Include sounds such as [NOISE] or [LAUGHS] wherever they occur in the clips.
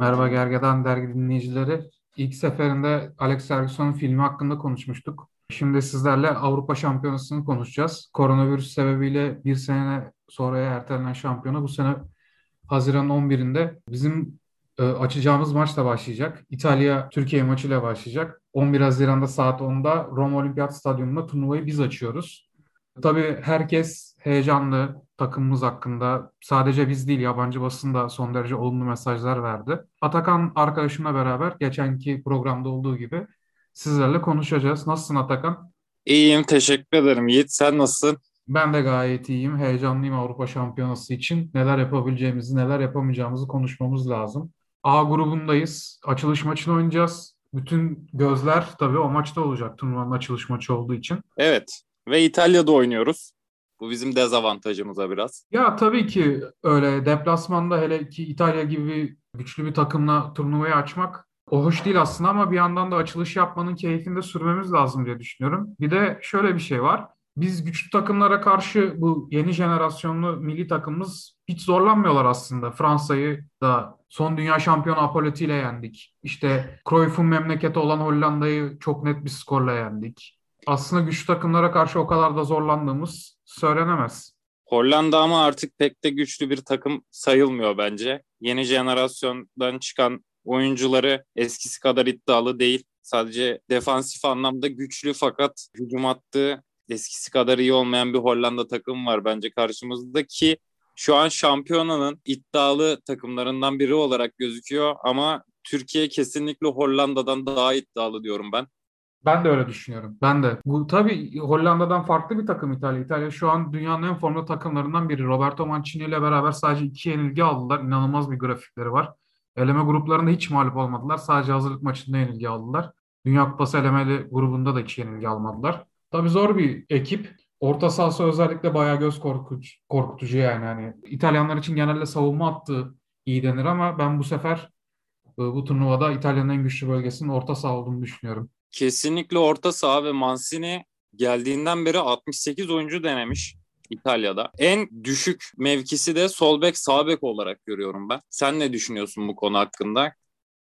Merhaba Gergedan dergi dinleyicileri. İlk seferinde Alex Ferguson'un filmi hakkında konuşmuştuk. Şimdi sizlerle Avrupa Şampiyonası'nı konuşacağız. Koronavirüs sebebiyle bir sene sonraya ertelenen şampiyona bu sene Haziran 11'inde bizim e, açacağımız maçla başlayacak. İtalya-Türkiye maçıyla başlayacak. 11 Haziran'da saat 10'da Roma Olimpiyat Stadyumu'nda turnuvayı biz açıyoruz. Tabii herkes heyecanlı takımımız hakkında. Sadece biz değil yabancı basın da son derece olumlu mesajlar verdi. Atakan arkadaşımla beraber geçenki programda olduğu gibi sizlerle konuşacağız. Nasılsın Atakan? İyiyim, teşekkür ederim. Yiğit, sen nasılsın? Ben de gayet iyiyim. Heyecanlıyım Avrupa Şampiyonası için. Neler yapabileceğimizi, neler yapamayacağımızı konuşmamız lazım. A grubundayız. Açılış maçını oynayacağız. Bütün gözler tabii o maçta olacak turnuvanın açılış maçı olduğu için. Evet ve İtalya'da oynuyoruz. Bu bizim dezavantajımıza biraz. Ya tabii ki öyle deplasmanda hele ki İtalya gibi güçlü bir takımla turnuvayı açmak o hoş değil aslında ama bir yandan da açılış yapmanın keyfini de sürmemiz lazım diye düşünüyorum. Bir de şöyle bir şey var. Biz güçlü takımlara karşı bu yeni jenerasyonlu milli takımımız hiç zorlanmıyorlar aslında. Fransa'yı da son dünya şampiyonu Apollotti ile yendik. İşte Cruyff'un memleketi olan Hollanda'yı çok net bir skorla yendik. Aslında güçlü takımlara karşı o kadar da zorlandığımız söylenemez. Hollanda ama artık pek de güçlü bir takım sayılmıyor bence. Yeni jenerasyondan çıkan oyuncuları eskisi kadar iddialı değil. Sadece defansif anlamda güçlü fakat hücum attığı eskisi kadar iyi olmayan bir Hollanda takım var bence karşımızda ki şu an şampiyonanın iddialı takımlarından biri olarak gözüküyor ama Türkiye kesinlikle Hollanda'dan daha iddialı diyorum ben. Ben de öyle düşünüyorum. Ben de. Bu tabii Hollanda'dan farklı bir takım İtalya. İtalya şu an dünyanın en formda takımlarından biri. Roberto Mancini ile beraber sadece iki yenilgi aldılar. İnanılmaz bir grafikleri var. Eleme gruplarında hiç mağlup olmadılar. Sadece hazırlık maçında yenilgi aldılar. Dünya Kupası elemeli grubunda da hiç yenilgi almadılar. Tabii zor bir ekip. Orta sahası özellikle bayağı göz korkutucu, korkutucu yani. Hani İtalyanlar için genelde savunma hattı iyi denir ama ben bu sefer e, bu turnuvada İtalya'nın en güçlü bölgesinin orta saha olduğunu düşünüyorum. Kesinlikle orta saha ve Mancini geldiğinden beri 68 oyuncu denemiş. İtalya'da. En düşük mevkisi de sol bek sağ bek olarak görüyorum ben. Sen ne düşünüyorsun bu konu hakkında?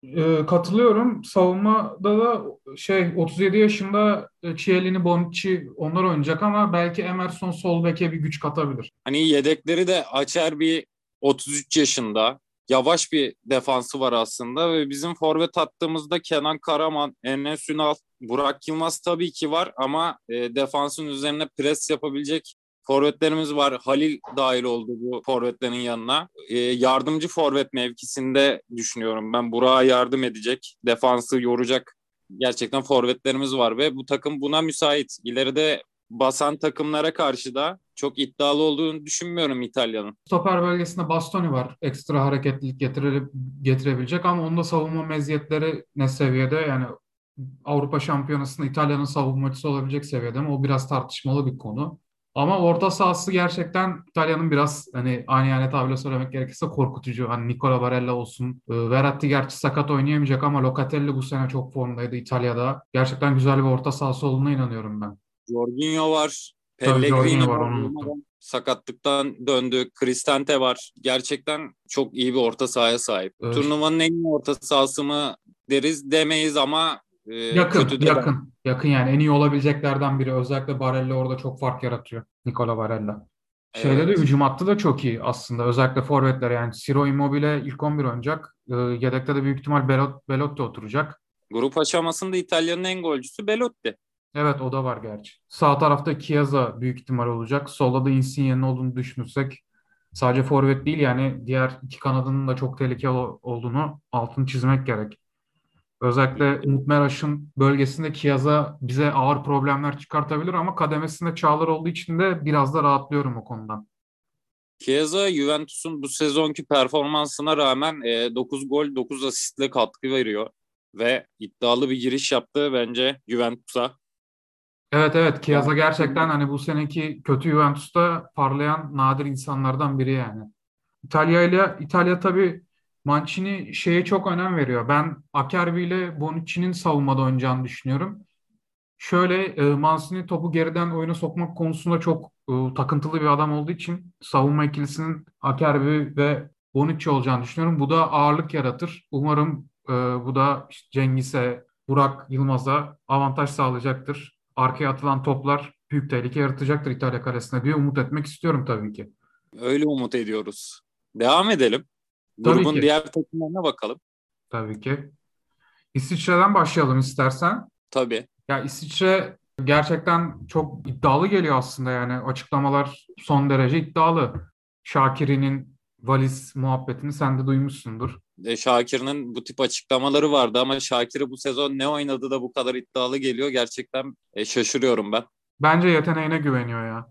E, katılıyorum. Savunmada da şey 37 yaşında Chiellini, Bonucci onlar oynayacak ama belki Emerson sol beke bir güç katabilir. Hani yedekleri de açar bir 33 yaşında yavaş bir defansı var aslında ve bizim forvet attığımızda Kenan Karaman, Enes Ünal, Burak Yılmaz tabii ki var ama e, defansın üzerine pres yapabilecek forvetlerimiz var. Halil dahil oldu bu forvetlerin yanına. E, yardımcı forvet mevkisinde düşünüyorum ben. Burak'a yardım edecek, defansı yoracak gerçekten forvetlerimiz var ve bu takım buna müsait. İleride basan takımlara karşı da çok iddialı olduğunu düşünmüyorum İtalya'nın. Stoper bölgesinde Bastoni var. Ekstra hareketlilik getire, getirebilecek ama onda savunma meziyetleri ne seviyede? Yani Avrupa Şampiyonası'nda İtalya'nın savunmacısı olabilecek seviyede mi? O biraz tartışmalı bir konu. Ama orta sahası gerçekten İtalya'nın biraz hani aynı tabirle söylemek gerekirse korkutucu. Hani Nicola Barella olsun. E, Verratti gerçi sakat oynayamayacak ama Locatelli bu sene çok formdaydı İtalya'da. Gerçekten güzel bir orta sahası olduğuna inanıyorum ben. Jorginho var. Pellegrini var. Sakatlıktan döndü. Cristante var. Gerçekten çok iyi bir orta sahaya sahip. Evet. Turnuvanın en iyi orta sahası mı deriz demeyiz ama e, yakın, kötü yakın. Ben. Yakın yani en iyi olabileceklerden biri. Özellikle Barella orada çok fark yaratıyor. Nicola Barella. Şeyde evet. de hücum hattı da çok iyi aslında. Özellikle forvetler yani Ciro Immobile ilk 11 oynayacak. E, yedekte de büyük ihtimal Belot, Belotti oturacak. Grup aşamasında İtalya'nın en golcüsü Belotti. Evet o da var gerçi. Sağ tarafta Chiesa büyük ihtimal olacak. Solda da Insigne'nin olduğunu düşünürsek sadece forvet değil yani diğer iki kanadının da çok tehlikeli olduğunu altını çizmek gerek. Özellikle Umut Meraş'ın bölgesinde Chiesa bize ağır problemler çıkartabilir ama kademesinde Çağlar olduğu için de biraz da rahatlıyorum o konudan. Chiesa Juventus'un bu sezonki performansına rağmen 9 e, gol 9 asistle katkı veriyor ve iddialı bir giriş yaptı bence Juventus'a. Evet evet Chiesa gerçekten hani bu seneki kötü Juventus'ta parlayan nadir insanlardan biri yani. İtalya ile İtalya tabii Mancini şeye çok önem veriyor. Ben Akerbi ile Bonucci'nin savunmada oynayacağını düşünüyorum. Şöyle e, Mancini topu geriden oyuna sokmak konusunda çok e, takıntılı bir adam olduğu için savunma ikilisinin Akerbi ve Bonucci olacağını düşünüyorum. Bu da ağırlık yaratır. Umarım e, bu da Cengiz'e, Burak Yılmaz'a avantaj sağlayacaktır. Arkaya atılan toplar büyük tehlike yaratacaktır İtalya kalesine diye umut etmek istiyorum tabii ki. Öyle umut ediyoruz. Devam edelim. Tabii Grubun ki. diğer takımlarına bakalım. Tabii ki. İsviçre'den başlayalım istersen. Tabii. Ya İsviçre gerçekten çok iddialı geliyor aslında yani açıklamalar son derece iddialı. Şakir'in valiz muhabbetini sen de duymuşsundur. E, Şakir'in bu tip açıklamaları vardı ama Şakir'i bu sezon ne oynadı da bu kadar iddialı geliyor gerçekten e, şaşırıyorum ben. Bence yeteneğine güveniyor ya.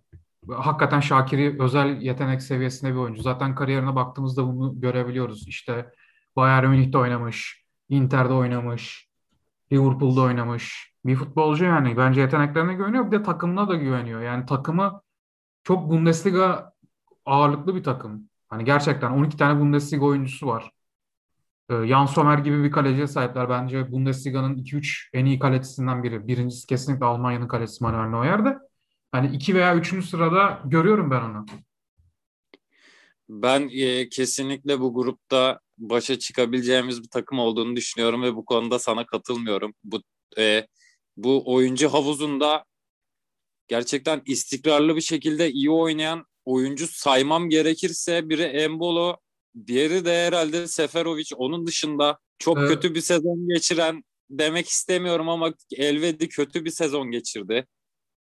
Hakikaten Şakir'i özel yetenek seviyesinde bir oyuncu. Zaten kariyerine baktığımızda bunu görebiliyoruz. İşte Bayern Münih'te oynamış, Inter'de oynamış, Liverpool'da oynamış. Bir futbolcu yani. Bence yeteneklerine güveniyor. Bir de takımına da güveniyor. Yani takımı çok Bundesliga ağırlıklı bir takım. Hani gerçekten 12 tane Bundesliga oyuncusu var. Ee, Jan Sommer gibi bir kaleciye sahipler. Bence Bundesliga'nın 2-3 en iyi kalecisinden biri. Birincisi kesinlikle Almanya'nın kalecisi Manuel Neuer'de. Hani 2 veya 3. sırada görüyorum ben onu. Ben e, kesinlikle bu grupta başa çıkabileceğimiz bir takım olduğunu düşünüyorum ve bu konuda sana katılmıyorum. Bu e, bu oyuncu havuzunda gerçekten istikrarlı bir şekilde iyi oynayan oyuncu saymam gerekirse biri Embolo, diğeri de herhalde Seferovic. Onun dışında çok Evet. kötü bir sezon geçiren demek istemiyorum ama Elvedi kötü bir sezon geçirdi.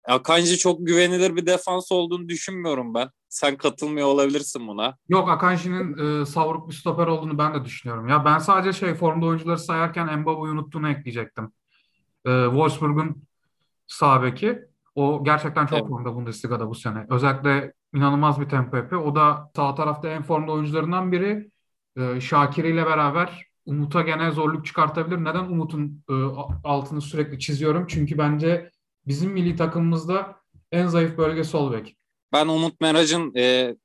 Akanji çok güvenilir bir defans olduğunu düşünmüyorum ben. Sen katılmıyor olabilirsin buna. Yok Akanji'nin e, savruk bir stoper olduğunu ben de düşünüyorum. Ya ben sadece şey formda oyuncuları sayarken Mbappé'yi unuttuğunu ekleyecektim. E, Wolfsburg'un sağ beki. O gerçekten çok Evet. formda Bundesliga'da bu sene. Özellikle inanılmaz bir tempo yapıyor. O da sağ tarafta en formda oyuncularından biri. E, Şakiri ile beraber Umut'a gene zorluk çıkartabilir. Neden Umut'un e, altını sürekli çiziyorum? Çünkü bence bizim milli takımımızda en zayıf bölge sol bek. Ben Umut Meraç'ın e,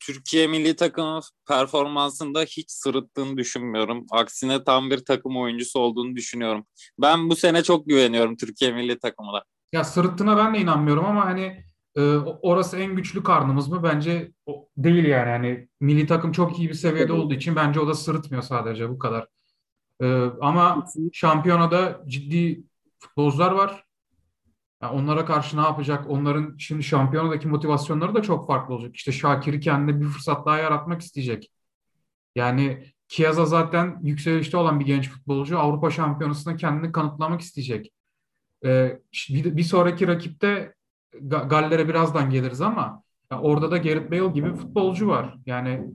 Türkiye milli takımı performansında hiç sırıttığını düşünmüyorum. Aksine tam bir takım oyuncusu olduğunu düşünüyorum. Ben bu sene çok güveniyorum Türkiye milli takımına. Ya sırıttığına ben de inanmıyorum ama hani e, orası en güçlü karnımız mı? Bence değil yani. Hani milli takım çok iyi bir seviyede olduğu için bence o da sırıtmıyor sadece bu kadar. E, ama şampiyonada ciddi futbolcular var. Ya onlara karşı ne yapacak? Onların şimdi şampiyonadaki motivasyonları da çok farklı olacak. İşte Şakir'i kendine bir fırsat daha yaratmak isteyecek. Yani Chiesa zaten yükselişte olan bir genç futbolcu. Avrupa Şampiyonası'nda kendini kanıtlamak isteyecek. Ee, bir, bir sonraki rakipte Galler'e birazdan geliriz ama ya orada da Gareth Bale gibi futbolcu var. Yani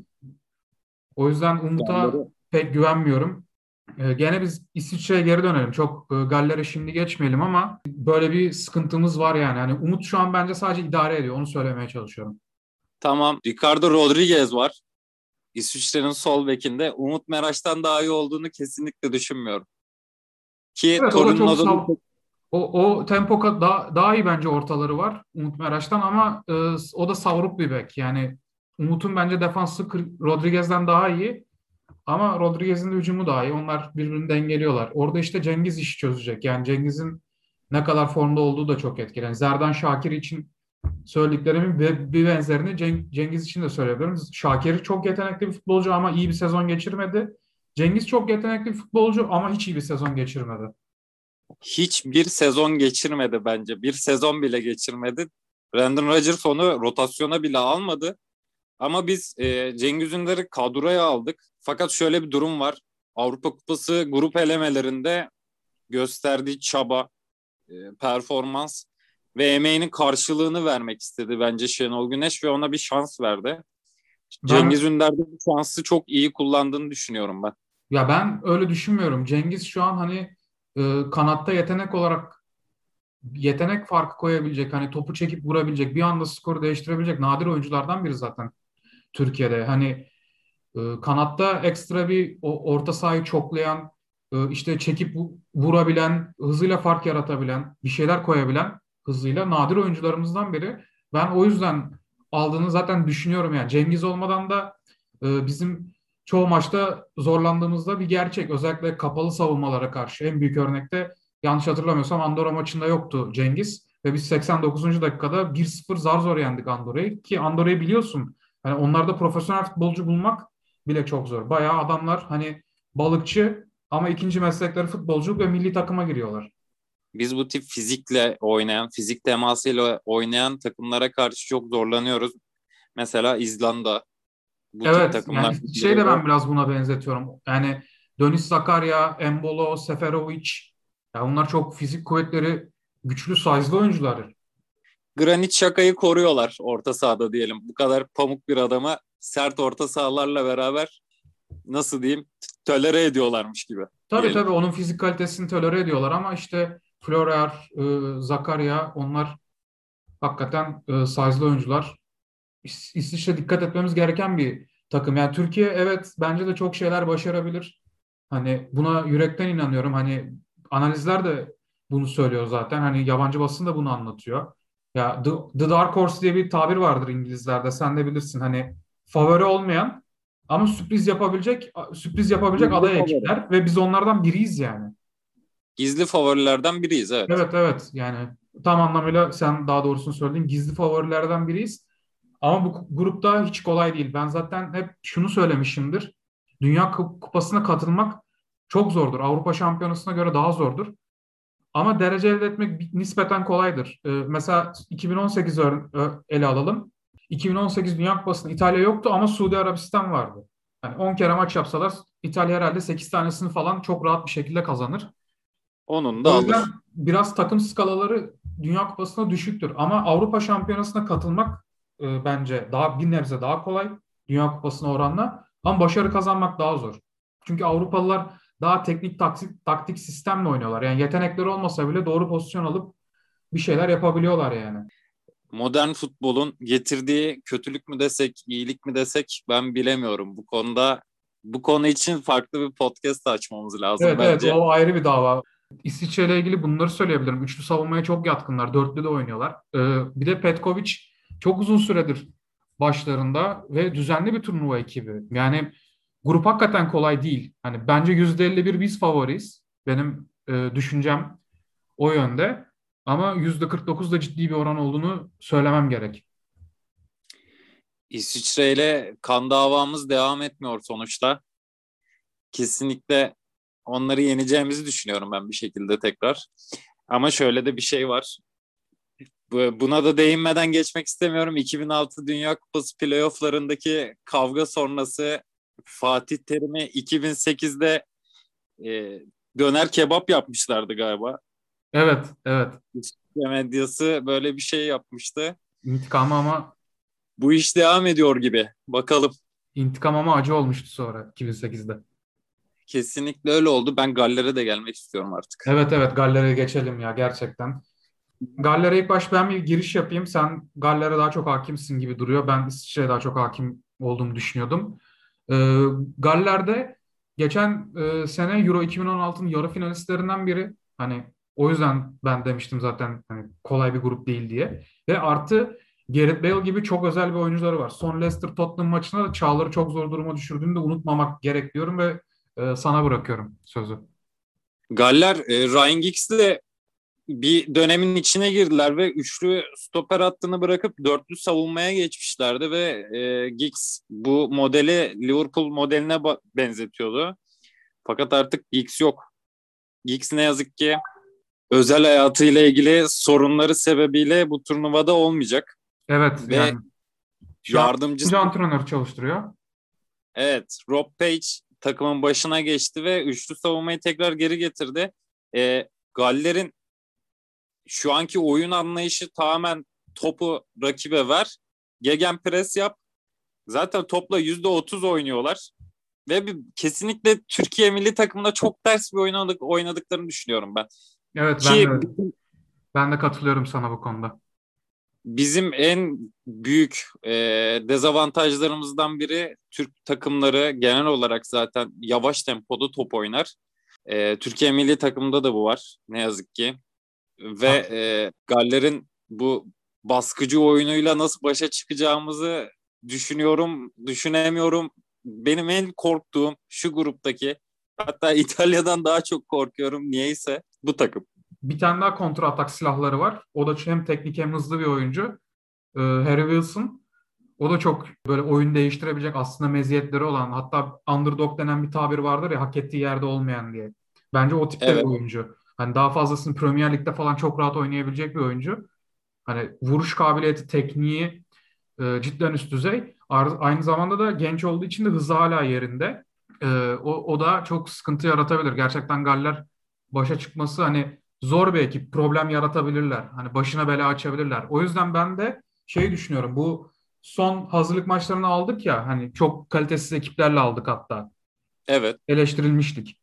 o yüzden Umut'a pek güvenmiyorum. Ee, gene biz İsviçre'ye geri dönelim. Çok e, Galler'e şimdi geçmeyelim ama böyle bir sıkıntımız var yani. Yani Umut şu an bence sadece idare ediyor. Onu söylemeye çalışıyorum. Tamam. Ricardo Rodriguez var. İsviçre'nin sol bekinde. Umut Meraç'tan daha iyi olduğunu kesinlikle düşünmüyorum. Ki Evet, o O, o tempo daha, daha iyi bence ortaları var Umut Meraş'tan ama e, o da savruk bir bek. Yani Umut'un bence defansı Rodriguez'den daha iyi ama Rodriguez'in de hücumu daha iyi. Onlar birbirini dengeliyorlar. Orada işte Cengiz işi çözecek. Yani Cengiz'in ne kadar formda olduğu da çok etkili. Yani Zerdan Şakir için söylediklerimin bir, benzerini Ceng- Cengiz için de söyleyebilirim. Şakir çok yetenekli bir futbolcu ama iyi bir sezon geçirmedi. Cengiz çok yetenekli bir futbolcu ama hiç iyi bir sezon geçirmedi. Hiçbir sezon geçirmedi bence. Bir sezon bile geçirmedi. Brandon Rodgers onu rotasyona bile almadı. Ama biz e, Cengiz Ünder'i kadroya aldık. Fakat şöyle bir durum var. Avrupa Kupası grup elemelerinde gösterdiği çaba, e, performans ve emeğinin karşılığını vermek istedi bence Şenol Güneş ve ona bir şans verdi. Cengiz Ünder'de bu şansı çok iyi kullandığını düşünüyorum ben. Ya ben öyle düşünmüyorum. Cengiz şu an hani e, kanatta yetenek olarak yetenek farkı koyabilecek, hani topu çekip vurabilecek, bir anda skoru değiştirebilecek nadir oyunculardan biri zaten Türkiye'de. Hani e, kanatta ekstra bir o, orta sahayı çoklayan, e, işte çekip vu- vurabilen, hızıyla fark yaratabilen, bir şeyler koyabilen hızıyla nadir oyuncularımızdan biri. Ben o yüzden aldığını zaten düşünüyorum yani. Cengiz olmadan da e, bizim çoğu maçta zorlandığımızda bir gerçek. Özellikle kapalı savunmalara karşı. En büyük örnekte yanlış hatırlamıyorsam Andorra maçında yoktu Cengiz. Ve biz 89. dakikada 1-0 zar zor yendik Andorra'yı. Ki Andorra'yı biliyorsun. Yani onlarda profesyonel futbolcu bulmak bile çok zor. Bayağı adamlar hani balıkçı ama ikinci meslekleri futbolculuk ve milli takıma giriyorlar. Biz bu tip fizikle oynayan, fizik temasıyla oynayan takımlara karşı çok zorlanıyoruz. Mesela İzlanda. Bu evet, takımlar. Yani şey de ben biraz buna benzetiyorum. Yani Dönis Sakarya, Embolo, Seferovic. Ya bunlar çok fizik kuvvetleri güçlü, size'lı oyuncular. Granit Şaka'yı koruyorlar orta sahada diyelim. Bu kadar pamuk bir adama sert orta sahalarla beraber nasıl diyeyim tölere ediyorlarmış gibi. Tabii diyelim. tabii onun fizik kalitesini tölere ediyorlar ama işte Florer, e, Zakaria onlar hakikaten e, size'lı oyuncular. İs- İsviçre dikkat etmemiz gereken bir takım. Yani Türkiye evet bence de çok şeyler başarabilir. Hani buna yürekten inanıyorum. Hani analizler de bunu söylüyor zaten. Hani yabancı basın da bunu anlatıyor. Ya The, The Dark Horse diye bir tabir vardır İngilizlerde. Sen de bilirsin. Hani favori olmayan ama sürpriz yapabilecek sürpriz yapabilecek Gizli aday ekipler ve biz onlardan biriyiz yani. Gizli favorilerden biriyiz evet. Evet evet yani tam anlamıyla sen daha doğrusunu söyledin. Gizli favorilerden biriyiz. Ama bu grupta hiç kolay değil. Ben zaten hep şunu söylemişimdir. Dünya Kupası'na katılmak çok zordur. Avrupa Şampiyonası'na göre daha zordur. Ama derece elde etmek nispeten kolaydır. Ee, mesela 2018 ele alalım. 2018 Dünya Kupası'nda İtalya yoktu ama Suudi Arabistan vardı. Yani 10 kere maç yapsalar İtalya herhalde 8 tanesini falan çok rahat bir şekilde kazanır. Onun da alır. Biraz takım skalaları Dünya Kupası'na düşüktür. Ama Avrupa Şampiyonası'na katılmak e, bence daha bir nebze daha kolay Dünya Kupası'na oranla. Ama başarı kazanmak daha zor. Çünkü Avrupalılar daha teknik taktik, taktik sistemle oynuyorlar. Yani yetenekleri olmasa bile doğru pozisyon alıp bir şeyler yapabiliyorlar yani. Modern futbolun getirdiği kötülük mü desek, iyilik mi desek ben bilemiyorum. Bu konuda bu konu için farklı bir podcast açmamız lazım evet, bence. Evet, o ayrı bir dava. İsviçre ile ilgili bunları söyleyebilirim. Üçlü savunmaya çok yatkınlar. Dörtlü de oynuyorlar. Ee, bir de Petkovic çok uzun süredir başlarında ve düzenli bir turnuva ekibi. Yani grup hakikaten kolay değil. Hani bence %51 biz favoriyiz. Benim e, düşüncem o yönde. Ama %49 da ciddi bir oran olduğunu söylemem gerek. İsviçre ile kan davamız devam etmiyor sonuçta. Kesinlikle onları yeneceğimizi düşünüyorum ben bir şekilde tekrar. Ama şöyle de bir şey var. Buna da değinmeden geçmek istemiyorum. 2006 Dünya Kupası playofflarındaki kavga sonrası Fatih Terim'i 2008'de e, döner kebap yapmışlardı galiba. Evet, evet. Medyası böyle bir şey yapmıştı. İntikam ama bu iş devam ediyor gibi. Bakalım. İntikam ama acı olmuştu sonra 2008'de. Kesinlikle öyle oldu. Ben Galler'e de gelmek istiyorum artık. Evet evet Galler'e geçelim ya gerçekten. Galler'e ilk baş ben bir giriş yapayım. Sen Galler'e daha çok hakimsin gibi duruyor. Ben İsviçre'ye daha çok hakim olduğumu düşünüyordum. Ee, Galler'de geçen e, sene Euro 2016'nın yarı finalistlerinden biri. Hani o yüzden ben demiştim zaten hani kolay bir grup değil diye. Ve artı Gareth Bale gibi çok özel bir oyuncuları var. Son Leicester Tottenham maçında da Çağlar'ı çok zor duruma düşürdüğünü de unutmamak gerek diyorum ve e, sana bırakıyorum sözü. Galler e, Ryan Giggs'le bir dönemin içine girdiler ve üçlü stoper hattını bırakıp dörtlü savunmaya geçmişlerdi ve e, Giggs bu modeli Liverpool modeline benzetiyordu. Fakat artık Giggs yok. Giggs ne yazık ki özel hayatıyla ilgili sorunları sebebiyle bu turnuvada olmayacak. Evet. Ve yani, yardımcı antrenör çalıştırıyor. Evet. Rob Page takımın başına geçti ve üçlü savunmayı tekrar geri getirdi. E, Galler'in şu anki oyun anlayışı tamamen topu rakibe ver. Gegen pres yap. Zaten topla yüzde otuz oynuyorlar. Ve bir, kesinlikle Türkiye milli takımında çok ters bir oynadık, oynadıklarını düşünüyorum ben. Evet Ki, ben de, ben de katılıyorum sana bu konuda. Bizim en büyük e, dezavantajlarımızdan biri Türk takımları genel olarak zaten yavaş tempoda top oynar. E, Türkiye milli takımında da bu var ne yazık ki ve e, Galler'in bu baskıcı oyunuyla nasıl başa çıkacağımızı düşünüyorum, düşünemiyorum. Benim en korktuğum şu gruptaki hatta [LAUGHS] İtalya'dan daha çok korkuyorum niyeyse bu takım. Bir tane daha kontra atak silahları var. O da hem teknik hem hızlı bir oyuncu. Ee, Harry Wilson. O da çok böyle oyun değiştirebilecek aslında meziyetleri olan hatta underdog denen bir tabir vardır ya hak ettiği yerde olmayan diye. Bence o tipte evet. bir oyuncu. Hani daha fazlasını Premier Lig'de falan çok rahat oynayabilecek bir oyuncu. Hani vuruş kabiliyeti, tekniği e, cidden üst düzey. Aynı zamanda da genç olduğu için de hızı hala yerinde. E, o, o da çok sıkıntı yaratabilir. Gerçekten Galler başa çıkması hani zor bir ekip. Problem yaratabilirler. Hani başına bela açabilirler. O yüzden ben de şey düşünüyorum. Bu son hazırlık maçlarını aldık ya hani çok kalitesiz ekiplerle aldık hatta. Evet. Eleştirilmiştik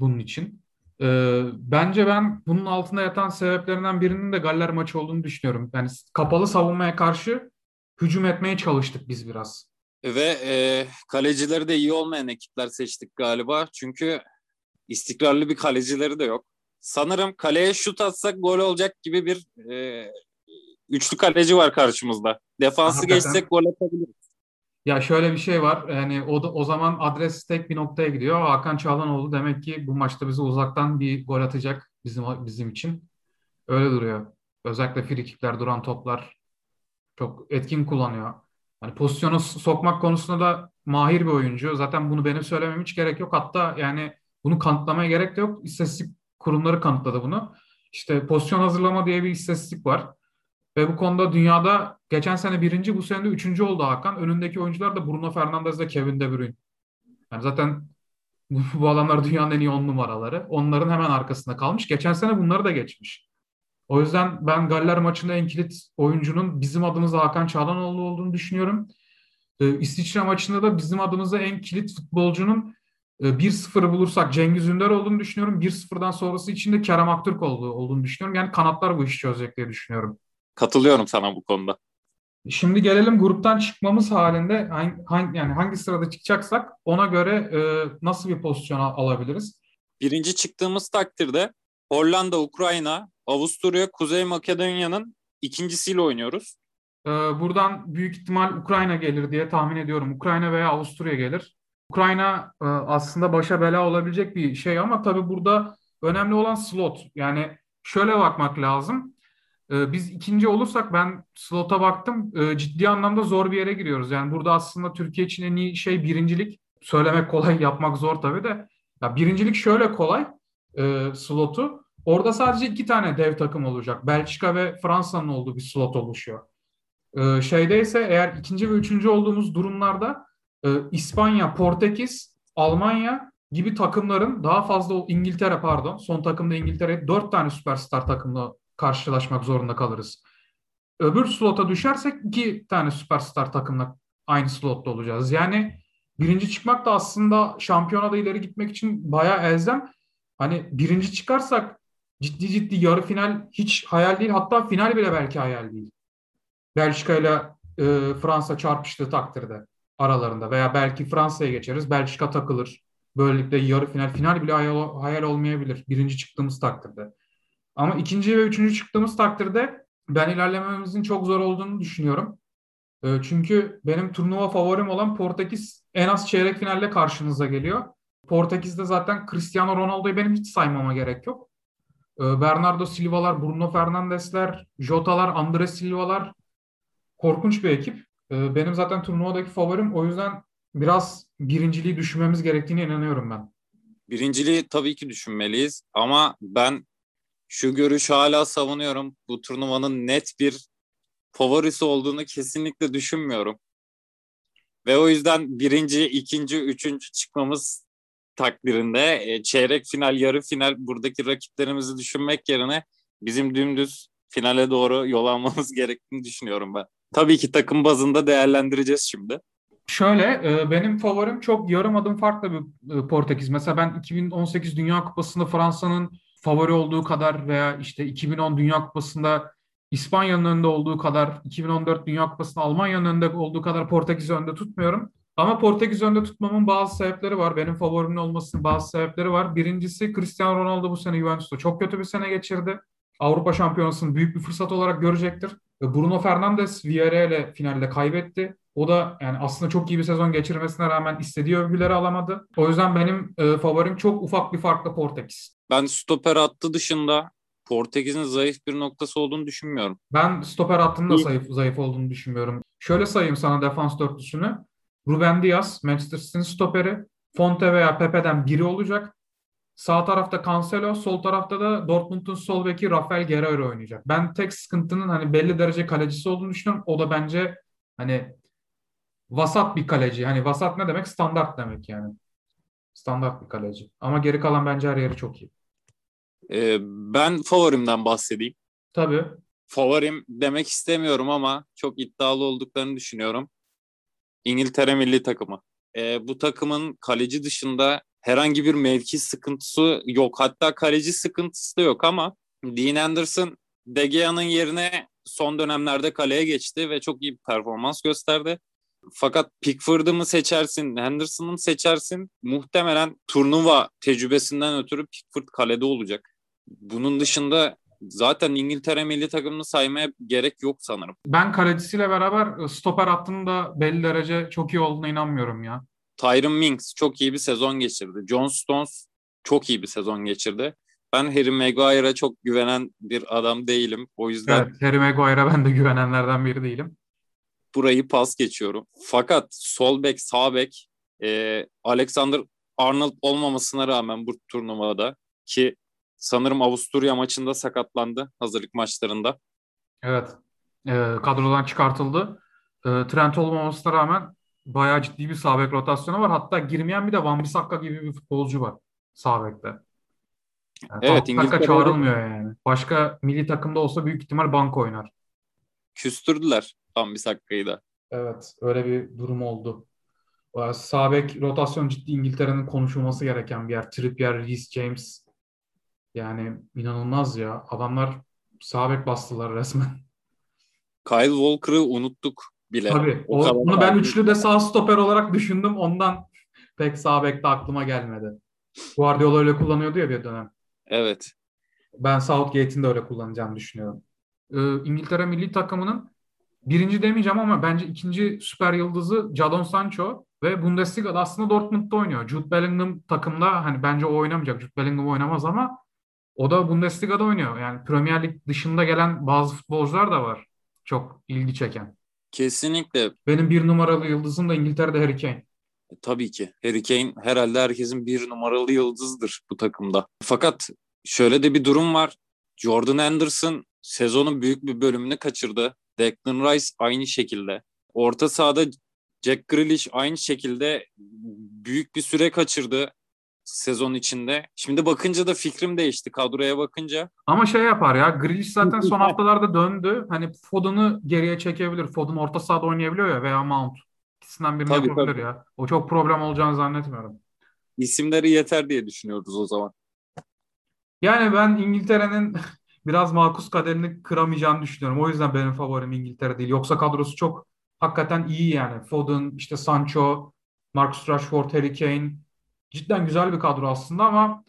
bunun için. Ee, bence ben bunun altında yatan sebeplerinden birinin de Galler maçı olduğunu düşünüyorum. Yani kapalı savunmaya karşı hücum etmeye çalıştık biz biraz. Ve e, kalecileri de iyi olmayan ekipler seçtik galiba. Çünkü istikrarlı bir kalecileri de yok. Sanırım kaleye şut atsak gol olacak gibi bir e, üçlü kaleci var karşımızda. Defansı Hakikaten. geçsek gol atabiliriz. Ya şöyle bir şey var. Yani o da, o zaman adres tek bir noktaya gidiyor. Hakan Çağlanoğlu demek ki bu maçta bizi uzaktan bir gol atacak bizim bizim için. Öyle duruyor. Özellikle frikikler, duran toplar çok etkin kullanıyor. Yani pozisyonu sokmak konusunda da mahir bir oyuncu. Zaten bunu benim söylemem hiç gerek yok. Hatta yani bunu kanıtlamaya gerek de yok. İstatistik kurumları kanıtladı bunu. İşte pozisyon hazırlama diye bir istatistik var. Ve bu konuda dünyada geçen sene birinci, bu sene de üçüncü oldu Hakan. Önündeki oyuncular da Bruno Fernandes ve Kevin De Bruyne. Yani zaten bu, bu adamlar dünyanın en iyi on numaraları. Onların hemen arkasında kalmış. Geçen sene bunları da geçmiş. O yüzden ben Galler maçında en kilit oyuncunun bizim adımıza Hakan Çağlanoğlu olduğunu düşünüyorum. Ee, İsviçre maçında da bizim adımıza en kilit futbolcunun e, 1-0'ı bulursak Cengiz Ünder olduğunu düşünüyorum. 1-0'dan sonrası için de Kerem Aktürk olduğu, olduğunu düşünüyorum. Yani kanatlar bu işi çözecek diye düşünüyorum. Katılıyorum sana bu konuda. Şimdi gelelim gruptan çıkmamız halinde hangi, yani hangi sırada çıkacaksak ona göre e, nasıl bir pozisyon alabiliriz? Birinci çıktığımız takdirde Hollanda, Ukrayna, Avusturya, Kuzey Makedonya'nın ikincisiyle oynuyoruz. Ee, buradan büyük ihtimal Ukrayna gelir diye tahmin ediyorum. Ukrayna veya Avusturya gelir. Ukrayna e, aslında başa bela olabilecek bir şey ama tabii burada önemli olan slot. Yani şöyle bakmak lazım. Ee, biz ikinci olursak ben slota baktım e, ciddi anlamda zor bir yere giriyoruz. Yani burada aslında Türkiye için en iyi şey birincilik. Söylemek kolay yapmak zor tabii de. Ya birincilik şöyle kolay e, slotu. Orada sadece iki tane dev takım olacak. Belçika ve Fransa'nın olduğu bir slot oluşuyor. Ee, şeyde ise eğer ikinci ve üçüncü olduğumuz durumlarda e, İspanya, Portekiz, Almanya gibi takımların daha fazla İngiltere pardon son takımda İngiltere dört tane süperstar takımla karşılaşmak zorunda kalırız. Öbür slota düşersek iki tane süperstar takımla aynı slotta olacağız. Yani birinci çıkmak da aslında şampiyonada ileri gitmek için bayağı elzem. Hani birinci çıkarsak ciddi ciddi yarı final hiç hayal değil. Hatta final bile belki hayal değil. Belçika ile e, Fransa çarpıştığı takdirde aralarında veya belki Fransa'ya geçeriz. Belçika takılır. Böylelikle yarı final, final bile hayal, hayal olmayabilir birinci çıktığımız takdirde. Ama ikinci ve üçüncü çıktığımız takdirde ben ilerlememizin çok zor olduğunu düşünüyorum. E, çünkü benim turnuva favorim olan Portekiz en az çeyrek finalle karşınıza geliyor. Portekiz'de zaten Cristiano Ronaldo'yu benim hiç saymama gerek yok. E, Bernardo Silva'lar, Bruno Fernandes'ler, Jota'lar, Andres Silva'lar korkunç bir ekip. E, benim zaten turnuvadaki favorim. O yüzden biraz birinciliği düşünmemiz gerektiğine inanıyorum ben. Birinciliği tabii ki düşünmeliyiz ama ben şu görüşü hala savunuyorum. Bu turnuvanın net bir favorisi olduğunu kesinlikle düşünmüyorum. Ve o yüzden birinci, ikinci, üçüncü çıkmamız takdirinde e, çeyrek final, yarı final buradaki rakiplerimizi düşünmek yerine bizim dümdüz finale doğru yol almamız [LAUGHS] gerektiğini düşünüyorum ben. Tabii ki takım bazında değerlendireceğiz şimdi. Şöyle e, benim favorim çok yarım adım farklı bir e, Portekiz. Mesela ben 2018 Dünya Kupası'nda Fransa'nın favori olduğu kadar veya işte 2010 Dünya Kupası'nda İspanya'nın önünde olduğu kadar, 2014 Dünya Kupası'nda Almanya'nın önünde olduğu kadar Portekiz'i önde tutmuyorum. Ama Portekiz önde tutmamın bazı sebepleri var. Benim favorimin olmasının bazı sebepleri var. Birincisi Cristiano Ronaldo bu sene Juventus'ta çok kötü bir sene geçirdi. Avrupa Şampiyonası'nı büyük bir fırsat olarak görecektir. Bruno Fernandes Villarreal'e finalde kaybetti. O da yani aslında çok iyi bir sezon geçirmesine rağmen istediği övgüleri alamadı. O yüzden benim e, favorim çok ufak bir farklı Portekiz. Ben stoper hattı dışında Portekiz'in zayıf bir noktası olduğunu düşünmüyorum. Ben stoper hattının da zayıf, zayıf olduğunu düşünmüyorum. Şöyle sayayım sana defans dörtlüsünü. Ruben Diaz, Manchester City'nin stoperi. Fonte veya Pepe'den biri olacak. Sağ tarafta Cancelo, sol tarafta da Dortmund'un sol beki Rafael Guerreiro oynayacak. Ben tek sıkıntının hani belli derece kalecisi olduğunu düşünüyorum. O da bence hani vasat bir kaleci. Hani vasat ne demek? Standart demek yani. Standart bir kaleci. Ama geri kalan bence her yeri çok iyi. Ee, ben favorimden bahsedeyim. Tabii. Favorim demek istemiyorum ama çok iddialı olduklarını düşünüyorum. İngiltere milli takımı. Ee, bu takımın kaleci dışında herhangi bir mevki sıkıntısı yok. Hatta kaleci sıkıntısı da yok ama Dean Anderson De Gea'nın yerine son dönemlerde kaleye geçti ve çok iyi bir performans gösterdi. Fakat Pickford'ı mı seçersin, Henderson'ı mı seçersin? Muhtemelen turnuva tecrübesinden ötürü Pickford kalede olacak. Bunun dışında zaten İngiltere milli takımını saymaya gerek yok sanırım. Ben kalecisiyle beraber stoper hattında belli derece çok iyi olduğuna inanmıyorum ya. Tyron Mings çok iyi bir sezon geçirdi. John Stones çok iyi bir sezon geçirdi. Ben Harry Maguire'a çok güvenen bir adam değilim. O yüzden Evet, Harry Maguire'a ben de güvenenlerden biri değilim. Burayı pas geçiyorum. Fakat sol bek, sağ bek e, Alexander Arnold olmamasına rağmen bu turnuvada ki sanırım Avusturya maçında sakatlandı hazırlık maçlarında. Evet. Ee, kadrodan çıkartıldı. Ee, Trent olmamasına rağmen bayağı ciddi bir sağ bek rotasyonu var. Hatta girmeyen bir de Van Bissaka gibi bir futbolcu var sağ bekte. Yani Evet, İngiltere'de- çağrılmıyor yani. Başka milli takımda olsa büyük ihtimal bank oynar. Küstürdüler tam bir sakkayı da. Evet, öyle bir durum oldu. Ee, Sağ bek rotasyon ciddi İngiltere'nin konuşulması gereken bir yer. Trippier, Reece James. Yani inanılmaz ya. Adamlar sağ bek bastılar resmen. [LAUGHS] Kyle Walker'ı unuttuk bile. Tabii. O O, onu ben üçlü de sağ stoper olarak düşündüm. Ondan [LAUGHS] pek sağ bekte aklıma gelmedi. Guardiola öyle kullanıyordu ya bir dönem. Evet. Ben Southgate'in de öyle kullanacağını düşünüyorum. Ee, İngiltere milli takımının birinci demeyeceğim ama bence ikinci süper yıldızı Jadon Sancho ve Bundesliga'da aslında Dortmund'da oynuyor. Jude Bellingham takımda hani bence o oynamayacak. Jude Bellingham oynamaz ama o da Bundesliga'da oynuyor. Yani Premier Lig dışında gelen bazı futbolcular da var. Çok ilgi çeken. Kesinlikle. Benim bir numaralı yıldızım da İngiltere'de Harry Kane. E, Tabii ki. Harry Kane herhalde herkesin bir numaralı yıldızdır bu takımda. Fakat şöyle de bir durum var. Jordan Anderson sezonun büyük bir bölümünü kaçırdı. Declan Rice aynı şekilde. Orta sahada Jack Grealish aynı şekilde büyük bir süre kaçırdı sezon içinde. Şimdi bakınca da fikrim değişti kadroya bakınca. Ama şey yapar ya Grealish zaten son [LAUGHS] haftalarda döndü. Hani Foden'ı geriye çekebilir. Foden orta sahada oynayabiliyor ya veya Mount. İkisinden birini Tabii, yapabilir tabii. ya. O çok problem olacağını zannetmiyorum. İsimleri yeter diye düşünüyoruz o zaman. Yani ben İngiltere'nin [LAUGHS] biraz makus kaderini kıramayacağını düşünüyorum. O yüzden benim favorim İngiltere değil. Yoksa kadrosu çok hakikaten iyi yani. Foden, işte Sancho, Marcus Rashford, Harry Kane. Cidden güzel bir kadro aslında ama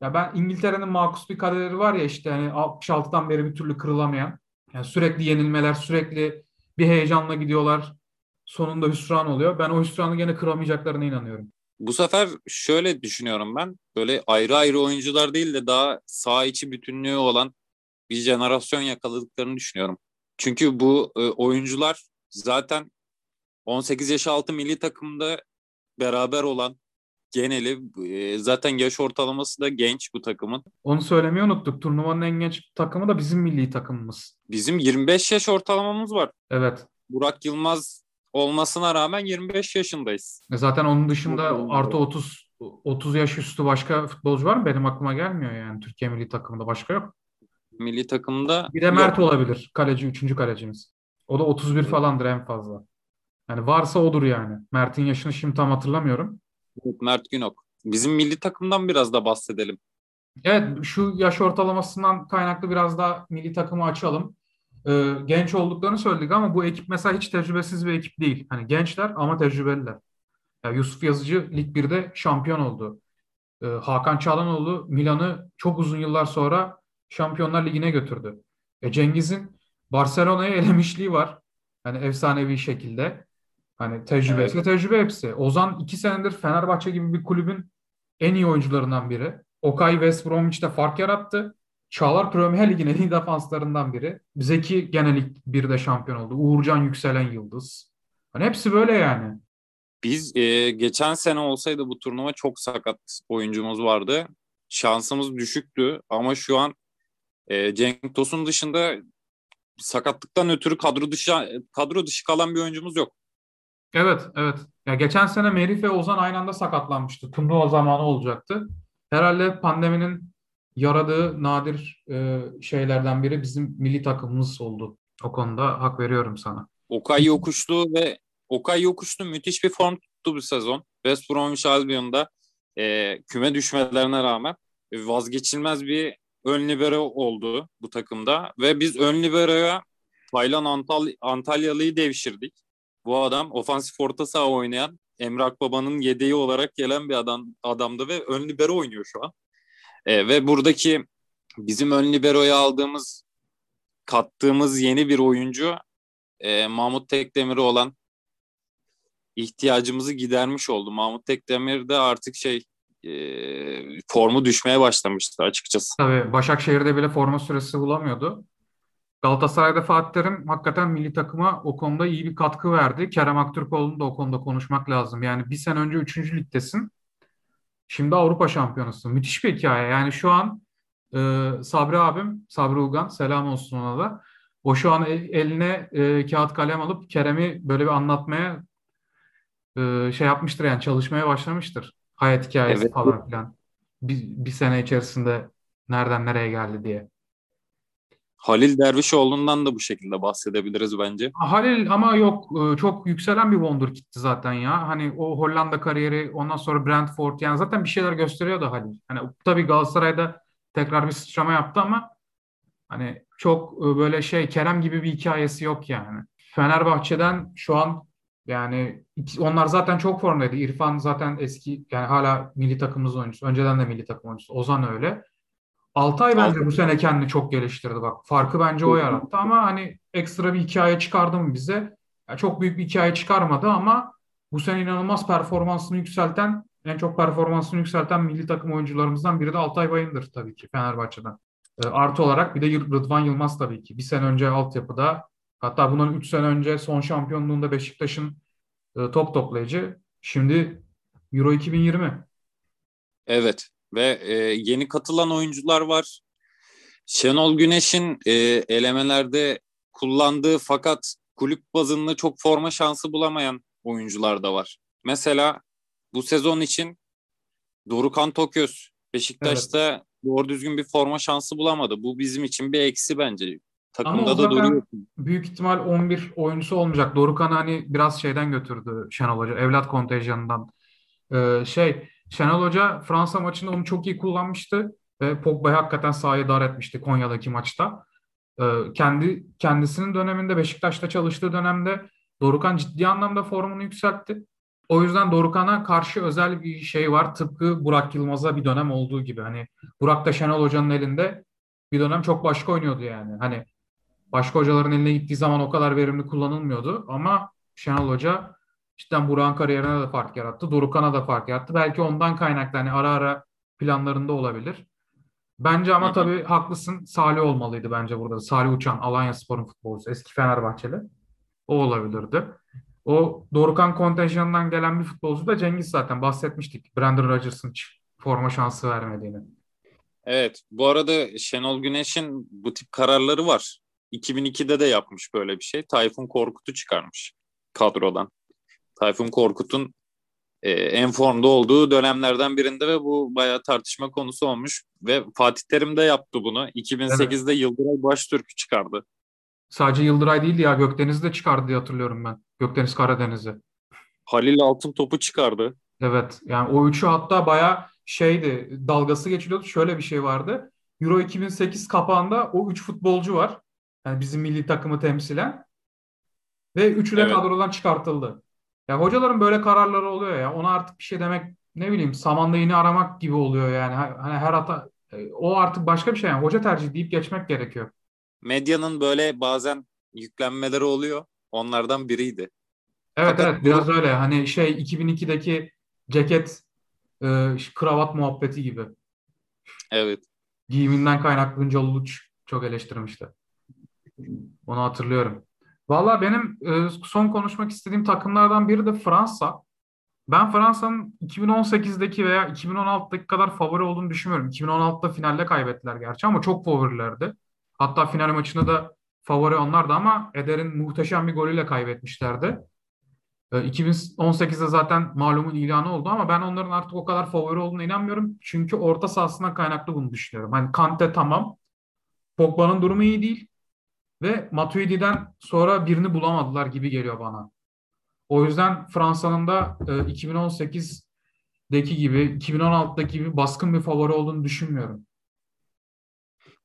ya ben İngiltere'nin makus bir kaderi var ya işte hani 66'dan beri bir türlü kırılamayan. Yani sürekli yenilmeler, sürekli bir heyecanla gidiyorlar. Sonunda hüsran oluyor. Ben o hüsranı gene kıramayacaklarına inanıyorum. Bu sefer şöyle düşünüyorum ben. Böyle ayrı ayrı oyuncular değil de daha sağ içi bütünlüğü olan bir jenerasyon yakaladıklarını düşünüyorum. Çünkü bu e, oyuncular zaten 18 yaş altı milli takımda beraber olan geneli e, zaten yaş ortalaması da genç bu takımın. Onu söylemeyi unuttuk. Turnuvanın en genç takımı da bizim milli takımımız. Bizim 25 yaş ortalamamız var. Evet. Burak Yılmaz olmasına rağmen 25 yaşındayız. E Zaten onun dışında artı 30 30 yaş üstü başka futbolcu var mı? Benim aklıma gelmiyor yani. Türkiye milli takımında başka yok. Milli takımda Bir de Mert yok. olabilir. Kaleci, üçüncü kalecimiz. O da 31 falandır en fazla. Yani varsa odur yani. Mert'in yaşını şimdi tam hatırlamıyorum. Mert Günok. Bizim milli takımdan biraz da bahsedelim. Evet şu yaş ortalamasından kaynaklı biraz daha milli takımı açalım. Ee, genç olduklarını söyledik ama bu ekip mesela hiç tecrübesiz bir ekip değil. Hani gençler ama tecrübeliler. Ya Yusuf Yazıcı Lig 1'de şampiyon oldu. Ee, Hakan Çalhanoğlu Milan'ı çok uzun yıllar sonra Şampiyonlar Ligi'ne götürdü. E, Cengiz'in Barcelona'ya [LAUGHS] elemişliği var. Hani efsanevi şekilde. Hani tecrübe ise tecrübe hepsi. Ozan iki senedir Fenerbahçe gibi bir kulübün en iyi oyuncularından biri. Okay West Bromwich'te fark yarattı. Çağlar Premier Lig'in en iyi defanslarından biri. Zeki gene bir de şampiyon oldu. Uğurcan yükselen yıldız. Hani hepsi böyle yani. Biz e, geçen sene olsaydı bu turnuva çok sakat oyuncumuz vardı. Şansımız düşüktü ama şu an e, Cenk Tosun dışında sakatlıktan ötürü kadro dışı kadro dışı kalan bir oyuncumuz yok. Evet, evet. Ya geçen sene Merih ve Ozan aynı anda sakatlanmıştı. Turnuva zamanı olacaktı. Herhalde pandeminin yaradığı nadir e, şeylerden biri bizim milli takımımız oldu. O konuda hak veriyorum sana. Okay Yokuşlu ve Okay Yokuşlu müthiş bir form tuttu bu sezon. West Bromwich Albion'da e, küme düşmelerine rağmen vazgeçilmez bir ön libero oldu bu takımda ve biz ön liberoya Taylan Antal Antalyalı'yı devşirdik. Bu adam ofansif orta saha oynayan Emre Akbaba'nın yedeği olarak gelen bir adam adamdı ve ön libero oynuyor şu an. E, ve buradaki bizim ön liberoya aldığımız kattığımız yeni bir oyuncu e, Mahmut Tekdemir'e olan ihtiyacımızı gidermiş oldu. Mahmut Tekdemir de artık şey e, formu düşmeye başlamıştı açıkçası. Tabii Başakşehir'de bile forma süresi bulamıyordu. Galatasaray'da Fatih Terim hakikaten milli takıma o konuda iyi bir katkı verdi. Kerem Aktürkoğlu'nu da o konuda konuşmak lazım. Yani bir sene önce 3. ligdesin. Şimdi Avrupa şampiyonası. Müthiş bir hikaye. Yani şu an e, Sabri abim, Sabri Ugan, selam olsun ona da. O şu an eline e, kağıt kalem alıp Kerem'i böyle bir anlatmaya e, şey yapmıştır yani çalışmaya başlamıştır. Hayat hikayesi evet. falan filan. Bir, bir sene içerisinde nereden nereye geldi diye. Halil Dervişoğlu'ndan da bu şekilde bahsedebiliriz bence. Halil ama yok e, çok yükselen bir wonderkid'ti zaten ya. Hani o Hollanda kariyeri ondan sonra Brentford yani zaten bir şeyler gösteriyordu Halil. Hani tabii Galatasaray'da tekrar bir sıçrama yaptı ama hani çok e, böyle şey Kerem gibi bir hikayesi yok yani. Fenerbahçe'den şu an yani onlar zaten çok formdaydı. İrfan zaten eski yani hala milli takımımız oyuncusu. Önceden de milli takım oyuncusu. Ozan öyle. Altay bence bu sene kendini çok geliştirdi bak. Farkı bence o yarattı ama hani ekstra bir hikaye çıkardı mı bize? Yani çok büyük bir hikaye çıkarmadı ama bu sene inanılmaz performansını yükselten, en çok performansını yükselten milli takım oyuncularımızdan biri de Altay Bayındır tabii ki Fenerbahçe'den. E, artı olarak bir de Rıdvan Yılmaz tabii ki. Bir sene önce altyapıda hatta bundan 3 sene önce son şampiyonluğunda Beşiktaş'ın e, top toplayıcı. Şimdi Euro 2020. Evet ve e, yeni katılan oyuncular var. Şenol Güneş'in e, elemelerde kullandığı fakat kulüp bazında çok forma şansı bulamayan oyuncular da var. Mesela bu sezon için Dorukan Toköz Beşiktaş'ta evet. doğru düzgün bir forma şansı bulamadı. Bu bizim için bir eksi bence. Takımda da duruyor. Büyük ihtimal 11 oyuncusu olmayacak. Dorukan hani biraz şeyden götürdü Şenol Hoca. Evlat kontenjanından. Ee, şey Şenol Hoca Fransa maçında onu çok iyi kullanmıştı ve Pogba'yı hakikaten sahaya dar etmişti Konya'daki maçta. Ee, kendi kendisinin döneminde Beşiktaş'ta çalıştığı dönemde Dorukan ciddi anlamda formunu yükseltti. O yüzden Dorukan'a karşı özel bir şey var. Tıpkı Burak Yılmaz'a bir dönem olduğu gibi. Hani Burak da Şenol Hoca'nın elinde bir dönem çok başka oynuyordu yani. Hani başka hocaların eline gittiği zaman o kadar verimli kullanılmıyordu. Ama Şenol Hoca cidden Burak'ın kariyerine de fark yarattı. Dorukan'a da fark yarattı. Belki ondan kaynaklı hani ara ara planlarında olabilir. Bence ama tabii haklısın. Salih olmalıydı bence burada. Salih Uçan, Alanya Spor'un futbolcusu. Eski Fenerbahçeli. O olabilirdi. O Dorukan kontenjanından gelen bir futbolcu da Cengiz zaten. Bahsetmiştik. Brandon Rodgers'ın forma şansı vermediğini. Evet. Bu arada Şenol Güneş'in bu tip kararları var. 2002'de de yapmış böyle bir şey. Tayfun Korkut'u çıkarmış kadrodan. Tayfun Korkut'un e, en formda olduğu dönemlerden birinde ve bu bayağı tartışma konusu olmuş. Ve Fatih Terim de yaptı bunu. 2008'de evet. Yıldıray Baştürk'ü çıkardı. Sadece Yıldıray değildi ya Gökdeniz'i de çıkardı diye hatırlıyorum ben. Gökdeniz Karadeniz'i. Halil Altın topu çıkardı. Evet yani o üçü hatta bayağı şeydi dalgası geçiliyordu. Şöyle bir şey vardı. Euro 2008 kapağında o üç futbolcu var. Yani bizim milli takımı temsilen. Ve üçü de evet. kadrodan çıkartıldı. Ya hocaların böyle kararları oluyor ya. Ona artık bir şey demek ne bileyim samanda iğne aramak gibi oluyor yani. Hani her hata e, o artık başka bir şey yani. Hoca tercih deyip geçmek gerekiyor. Medyanın böyle bazen yüklenmeleri oluyor. Onlardan biriydi. Evet Fakat evet biraz bu... öyle. Hani şey 2002'deki ceket e, kravat muhabbeti gibi. Evet. Giyiminden kaynaklı Uluç çok eleştirmişti. Onu hatırlıyorum. Valla benim e, son konuşmak istediğim takımlardan biri de Fransa. Ben Fransa'nın 2018'deki veya 2016'daki kadar favori olduğunu düşünmüyorum. 2016'da finalde kaybettiler gerçi ama çok favorilerdi. Hatta final maçında da favori onlardı ama Eder'in muhteşem bir golüyle kaybetmişlerdi. 2018'de zaten malumun ilanı oldu ama ben onların artık o kadar favori olduğuna inanmıyorum. Çünkü orta sahasından kaynaklı bunu düşünüyorum. Hani Kante tamam. Pogba'nın durumu iyi değil. Ve Matuidi'den sonra birini bulamadılar gibi geliyor bana. O yüzden Fransa'nın da 2018'deki gibi, 2016'daki gibi baskın bir favori olduğunu düşünmüyorum.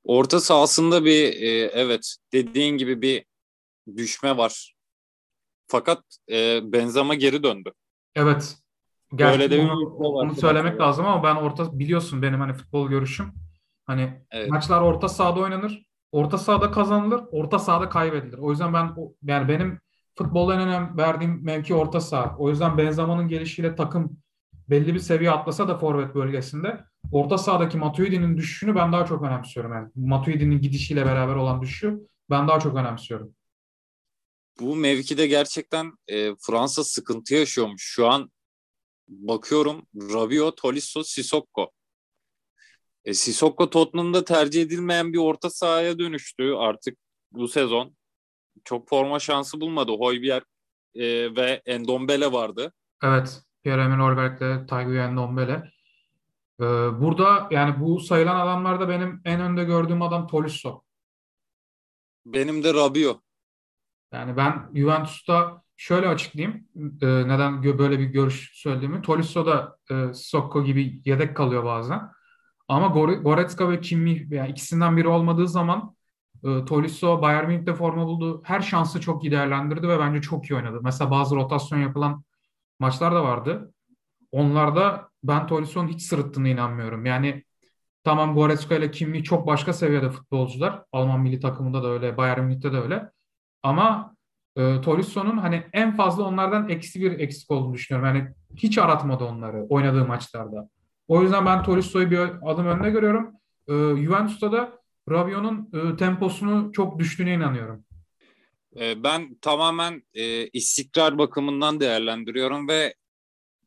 Orta sahasında bir e, evet dediğin gibi bir düşme var. Fakat e, Benzema geri döndü. Evet. Gerçi Böyle de onu, bir onu söylemek lazım ama ben orta biliyorsun benim hani futbol görüşüm. Hani evet. maçlar orta sahada oynanır. Orta sahada kazanılır, orta sahada kaybedilir. O yüzden ben yani benim futbolda en önem verdiğim mevki orta saha. O yüzden Benzema'nın gelişiyle takım belli bir seviye atlasa da forvet bölgesinde orta sahadaki Matuidi'nin düşüşünü ben daha çok önemsiyorum. Yani Matuidi'nin gidişiyle beraber olan düşüşü ben daha çok önemsiyorum. Bu mevkide gerçekten e, Fransa sıkıntı yaşıyormuş. Şu an bakıyorum Rabiot, Tolisso, Sissoko. E, Sissoko Tottenham'da tercih edilmeyen bir orta sahaya dönüştü artık bu sezon. Çok forma şansı bulmadı. Hoybier e, ve Endombele vardı. Evet. Pierre-Emile Olberg'le Taiguy Endombele. Ee, burada yani bu sayılan adamlarda benim en önde gördüğüm adam Tolisso. Benim de Rabio. Yani ben Juventus'ta şöyle açıklayayım e, neden böyle bir görüş söylediğimi. Tolisso da e, Sokko gibi yedek kalıyor bazen. Ama Goretzka ve Kimmich yani ikisinden biri olmadığı zaman e, Tolisso Bayern Münih'te forma buldu. Her şansı çok iyi değerlendirdi ve bence çok iyi oynadı. Mesela bazı rotasyon yapılan maçlar da vardı. Onlarda ben Tolisso'nun hiç sırıttığına inanmıyorum. Yani tamam Goretzka ile Kimmich çok başka seviyede futbolcular. Alman milli takımında da öyle, Bayern Münih'te de öyle. Ama e, Tolisso'nun hani en fazla onlardan eksi bir eksik olduğunu düşünüyorum. Yani hiç aratmadı onları oynadığı maçlarda. O yüzden ben Tolisso'yu bir adım önde görüyorum. E, Juventus'ta da Rabiot'un e, temposunu çok düştüğüne inanıyorum. E, ben tamamen e, istikrar bakımından değerlendiriyorum ve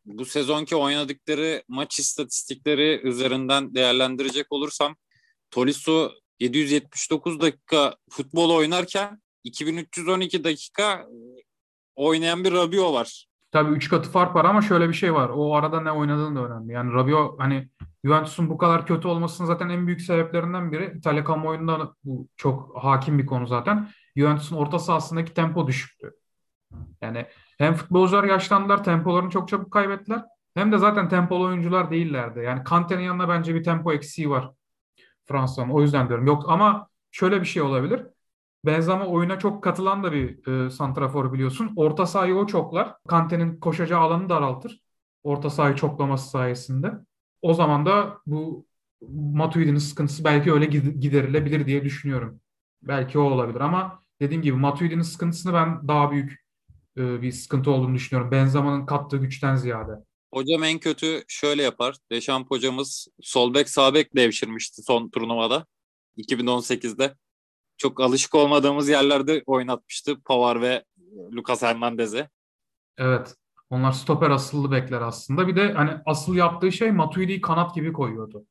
bu sezonki oynadıkları maç istatistikleri üzerinden değerlendirecek olursam Tolisso 779 dakika futbol oynarken 2312 dakika e, oynayan bir Rabiot var. Tabii 3 katı fark var ama şöyle bir şey var. O arada ne oynadığın da önemli. Yani Rabiot hani Juventus'un bu kadar kötü olmasının zaten en büyük sebeplerinden biri. İtalya kamuoyunda bu çok hakim bir konu zaten. Juventus'un orta sahasındaki tempo düşüktü. Yani hem futbolcular yaşlandılar, tempolarını çok çabuk kaybettiler. Hem de zaten tempolu oyuncular değillerdi. Yani Kante'nin yanında bence bir tempo eksiği var Fransa'nın. O yüzden diyorum. Yok ama şöyle bir şey olabilir. Benzema oyuna çok katılan da bir e, santrafor biliyorsun. Orta sahayı o çoklar. Kante'nin koşacağı alanı daraltır. Orta sahayı çoklaması sayesinde. O zaman da bu Matuidi'nin sıkıntısı belki öyle giderilebilir diye düşünüyorum. Belki o olabilir ama dediğim gibi Matuidi'nin sıkıntısını ben daha büyük e, bir sıkıntı olduğunu düşünüyorum. Benzema'nın kattığı güçten ziyade. Hocam en kötü şöyle yapar. Deşamp hocamız sol bek sağ bek devşirmişti son turnuvada 2018'de çok alışık olmadığımız yerlerde oynatmıştı Pavar ve Lucas Hernandez'e. Evet. Onlar stoper asıllı bekler aslında. Bir de hani asıl yaptığı şey Matuidi'yi kanat gibi koyuyordu.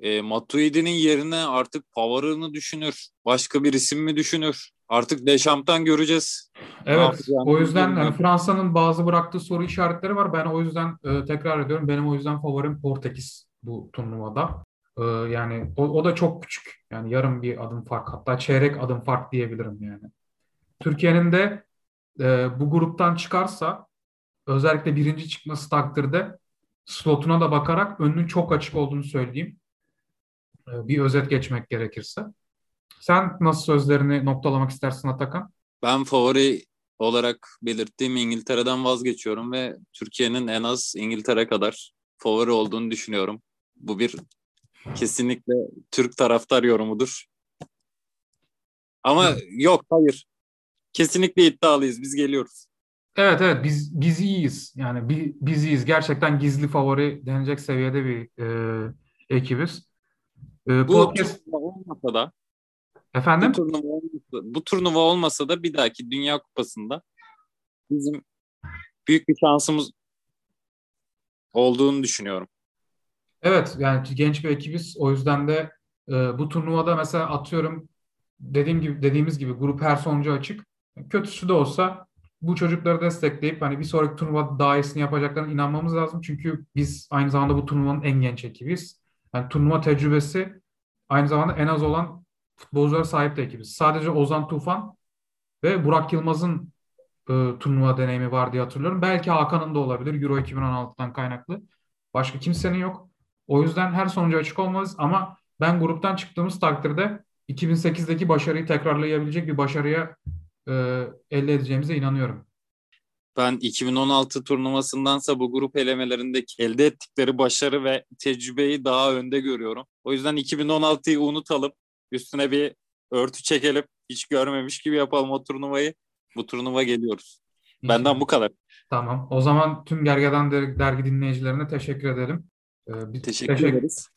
E, Matuidi'nin yerine artık Pavar'ını düşünür. Başka bir isim mi düşünür? Artık Dechamps'tan göreceğiz. Evet. O yüzden yani Fransa'nın bazı bıraktığı soru işaretleri var. Ben o yüzden e, tekrar ediyorum. Benim o yüzden favorim Portekiz bu turnuvada. Ee, yani o, o da çok küçük. Yani yarım bir adım fark hatta çeyrek adım fark diyebilirim yani. Türkiye'nin de e, bu gruptan çıkarsa özellikle birinci çıkması takdirde slotuna da bakarak önünün çok açık olduğunu söyleyeyim. E, bir özet geçmek gerekirse. Sen nasıl sözlerini noktalamak istersin Atakan? Ben favori olarak belirttiğim İngiltere'den vazgeçiyorum ve Türkiye'nin en az İngiltere kadar favori olduğunu düşünüyorum. Bu bir Kesinlikle Türk taraftar yorumudur. Ama yok hayır. Kesinlikle iddialıyız. Biz geliyoruz. Evet evet biz biz iyiyiz. Yani bi, biz iyiyiz. Gerçekten gizli favori denilecek seviyede bir e, ekibiz. E, Bu podcast... turnuva olmasa da Efendim? bu turnuva olmasa, bu turnuva olmasa da bir dahaki Dünya Kupası'nda bizim büyük bir şansımız olduğunu düşünüyorum. Evet yani genç bir ekibiz. O yüzden de e, bu turnuvada mesela atıyorum dediğim gibi dediğimiz gibi grup her sonucu açık. Kötüsü de olsa bu çocukları destekleyip hani bir sonraki turnuvada daha iyisini yapacaklarına inanmamız lazım. Çünkü biz aynı zamanda bu turnuvanın en genç ekibiyiz. Yani turnuva tecrübesi aynı zamanda en az olan futbolculara sahip de ekibiz. Sadece Ozan Tufan ve Burak Yılmaz'ın e, turnuva deneyimi var diye hatırlıyorum. Belki Hakan'ın da olabilir Euro 2016'dan kaynaklı. Başka kimsenin yok. O yüzden her sonucu açık olmalıyız ama ben gruptan çıktığımız takdirde 2008'deki başarıyı tekrarlayabilecek bir başarıya e, elde edeceğimize inanıyorum. Ben 2016 turnuvasındansa bu grup elemelerindeki elde ettikleri başarı ve tecrübeyi daha önde görüyorum. O yüzden 2016'yı unutalım. Üstüne bir örtü çekelim. Hiç görmemiş gibi yapalım o turnuvayı. Bu turnuva geliyoruz. Benden bu kadar. Tamam. O zaman tüm Gergedan Dergi dinleyicilerine teşekkür ederim. Ee, teşekkür, teşekkür ederiz.